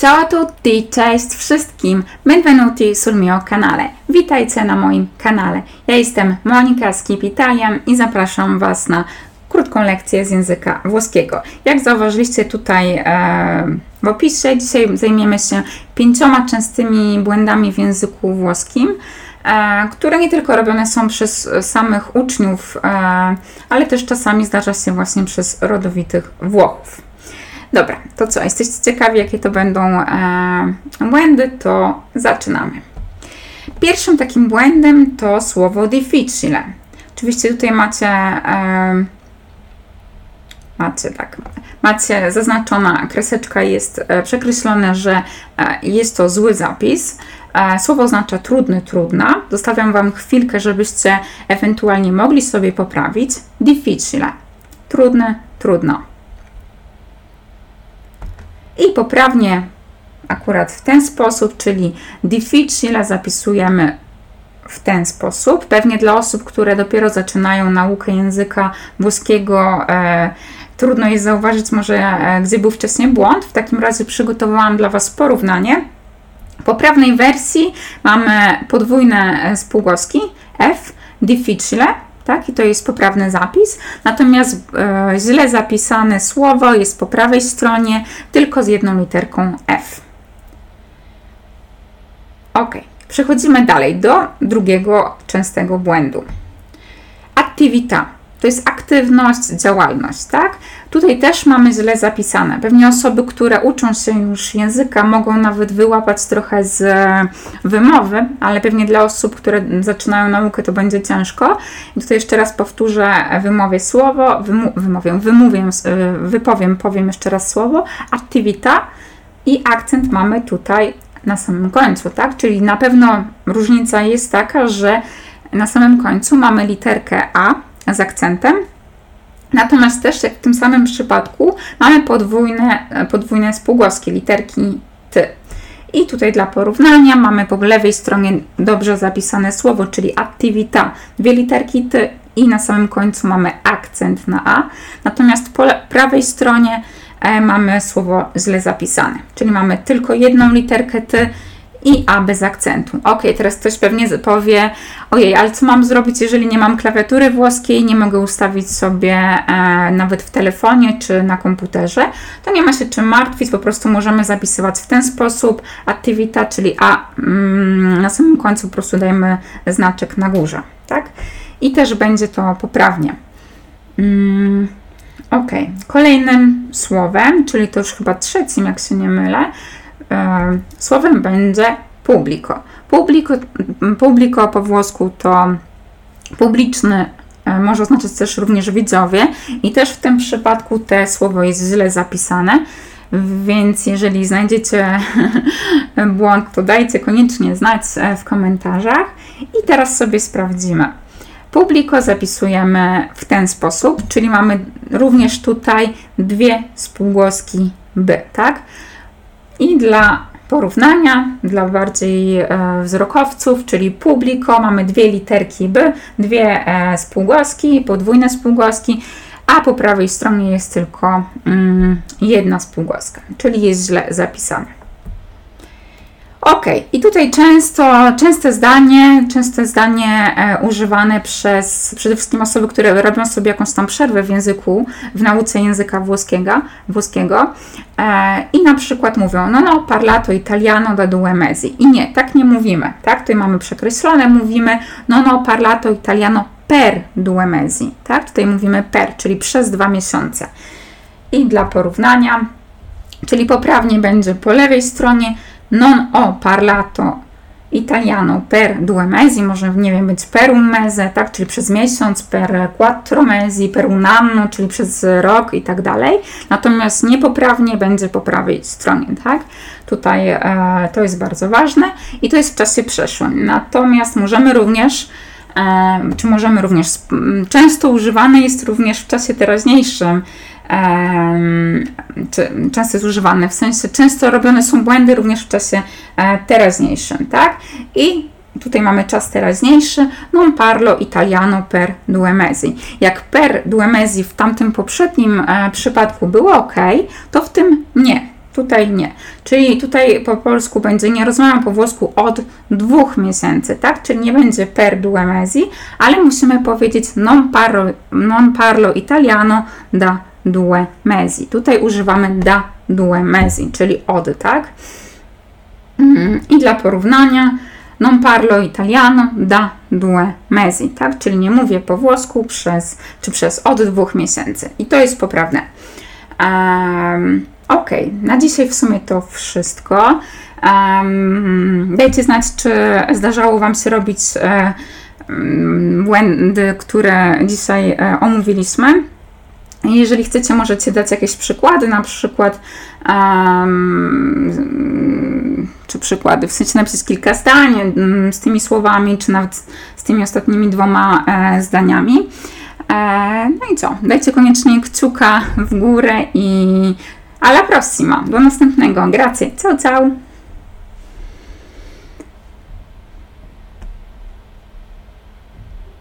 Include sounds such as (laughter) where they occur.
Ciao a tutti, cześć wszystkim, benvenuti sul mio canale. Witajcie na moim kanale. Ja jestem Monika z Keep Italian i zapraszam Was na krótką lekcję z języka włoskiego. Jak zauważyliście tutaj e, w opisie, dzisiaj zajmiemy się pięcioma częstymi błędami w języku włoskim, e, które nie tylko robione są przez samych uczniów, e, ale też czasami zdarza się właśnie przez rodowitych Włochów. Dobra, to co? Jesteście ciekawi, jakie to będą e, błędy? To zaczynamy. Pierwszym takim błędem to słowo difficile. Oczywiście tutaj macie, e, macie tak, macie zaznaczona kreseczka, jest e, przekreślone, że e, jest to zły zapis. E, słowo oznacza trudny, trudna. Zostawiam Wam chwilkę, żebyście ewentualnie mogli sobie poprawić. Difficile. Trudny, trudno i poprawnie akurat w ten sposób, czyli difficile zapisujemy w ten sposób. Pewnie dla osób, które dopiero zaczynają naukę języka włoskiego, e, trudno jest zauważyć może, e, gdzie był wcześniej błąd. W takim razie przygotowałam dla Was porównanie. W poprawnej wersji mamy podwójne e, spółgłoski F, difficile, tak? I to jest poprawny zapis. Natomiast e, źle zapisane słowo jest po prawej stronie, tylko z jedną literką F. Ok, przechodzimy dalej do drugiego częstego błędu. Attività to jest aktywność, działalność, tak? Tutaj też mamy źle zapisane. Pewnie osoby, które uczą się już języka, mogą nawet wyłapać trochę z wymowy, ale pewnie dla osób, które zaczynają naukę, to będzie ciężko. I tutaj jeszcze raz powtórzę, wymowię słowo, wymu wymowię, wymówię, wypowiem, powiem jeszcze raz słowo, activita i akcent mamy tutaj na samym końcu, tak? Czyli na pewno różnica jest taka, że na samym końcu mamy literkę A, z akcentem. Natomiast też, jak w tym samym przypadku, mamy podwójne, podwójne spółgłoski, literki ty. I tutaj dla porównania mamy po lewej stronie dobrze zapisane słowo, czyli activita, dwie literki ty i na samym końcu mamy akcent na a. Natomiast po prawej stronie e, mamy słowo źle zapisane, czyli mamy tylko jedną literkę ty i A bez akcentu. Ok, teraz ktoś pewnie powie, ojej, ale co mam zrobić, jeżeli nie mam klawiatury włoskiej, nie mogę ustawić sobie e, nawet w telefonie czy na komputerze, to nie ma się czym martwić, po prostu możemy zapisywać w ten sposób activita, czyli A mm, na samym końcu po prostu dajemy znaczek na górze, tak? I też będzie to poprawnie. Mm, ok, kolejnym słowem, czyli to już chyba trzecim, jak się nie mylę, słowem będzie publico. Publico, publico po włosku to publiczny, e, może oznaczać też również widzowie i też w tym przypadku te słowo jest źle zapisane. Więc jeżeli znajdziecie (laughs) błąd, to dajcie koniecznie znać e, w komentarzach. I teraz sobie sprawdzimy. Publiko zapisujemy w ten sposób, czyli mamy również tutaj dwie spółgłoski by, tak? I dla porównania, dla bardziej e, wzrokowców, czyli publiko, mamy dwie literki B, dwie e, spółgłoski, podwójne spółgłoski, a po prawej stronie jest tylko mm, jedna spółgłoska, czyli jest źle zapisane. Ok, i tutaj często, częste zdanie, częste zdanie e, używane przez przede wszystkim osoby, które robią sobie jakąś tam przerwę w języku, w nauce języka włoskiego, włoskiego e, i na przykład mówią, no no, parlato italiano da due mesi. I nie, tak nie mówimy, tak? Tutaj mamy przekreślone, mówimy, no no, parlato italiano per due mesi, tak? Tutaj mówimy per, czyli przez dwa miesiące. I dla porównania, czyli poprawnie będzie po lewej stronie, non ho parlato italiano per due mesi, może nie wiem, być per un mese, tak, czyli przez miesiąc, per quattro mesi, per un anno, czyli przez rok i tak dalej. Natomiast niepoprawnie będzie po prawej stronie, tak? Tutaj e, to jest bardzo ważne i to jest w czasie przeszłym. Natomiast możemy również e, czy możemy również, często używane jest również w czasie teraźniejszym, często jest używane, w sensie często robione są błędy również w czasie e, teraźniejszym, tak? I tutaj mamy czas teraźniejszy, non parlo italiano per due mesi. Jak per due mesi w tamtym poprzednim e, przypadku było ok, to w tym nie. tutaj nie. Czyli tutaj po polsku będzie, nie rozmawiam po włosku od dwóch miesięcy, tak? Czyli nie będzie per due mesi, ale musimy powiedzieć non parlo, non parlo italiano da due mesi. Tutaj używamy da due mesi, czyli od, tak? Mhm. I dla porównania, non parlo italiano da due mesi, tak? Czyli nie mówię po włosku przez, czy przez od dwóch miesięcy. I to jest poprawne. Um, ok, na dzisiaj w sumie to wszystko. Um, dajcie znać, czy zdarzało Wam się robić e, błędy, które dzisiaj e, omówiliśmy. Jeżeli chcecie, możecie dać jakieś przykłady, na przykład um, czy przykłady, w sensie napisać kilka zdań um, z tymi słowami, czy nawet z tymi ostatnimi dwoma e, zdaniami. E, no i co? Dajcie koniecznie kciuka w górę i alla prossima. Do następnego. Grazie. Ciao, ciao.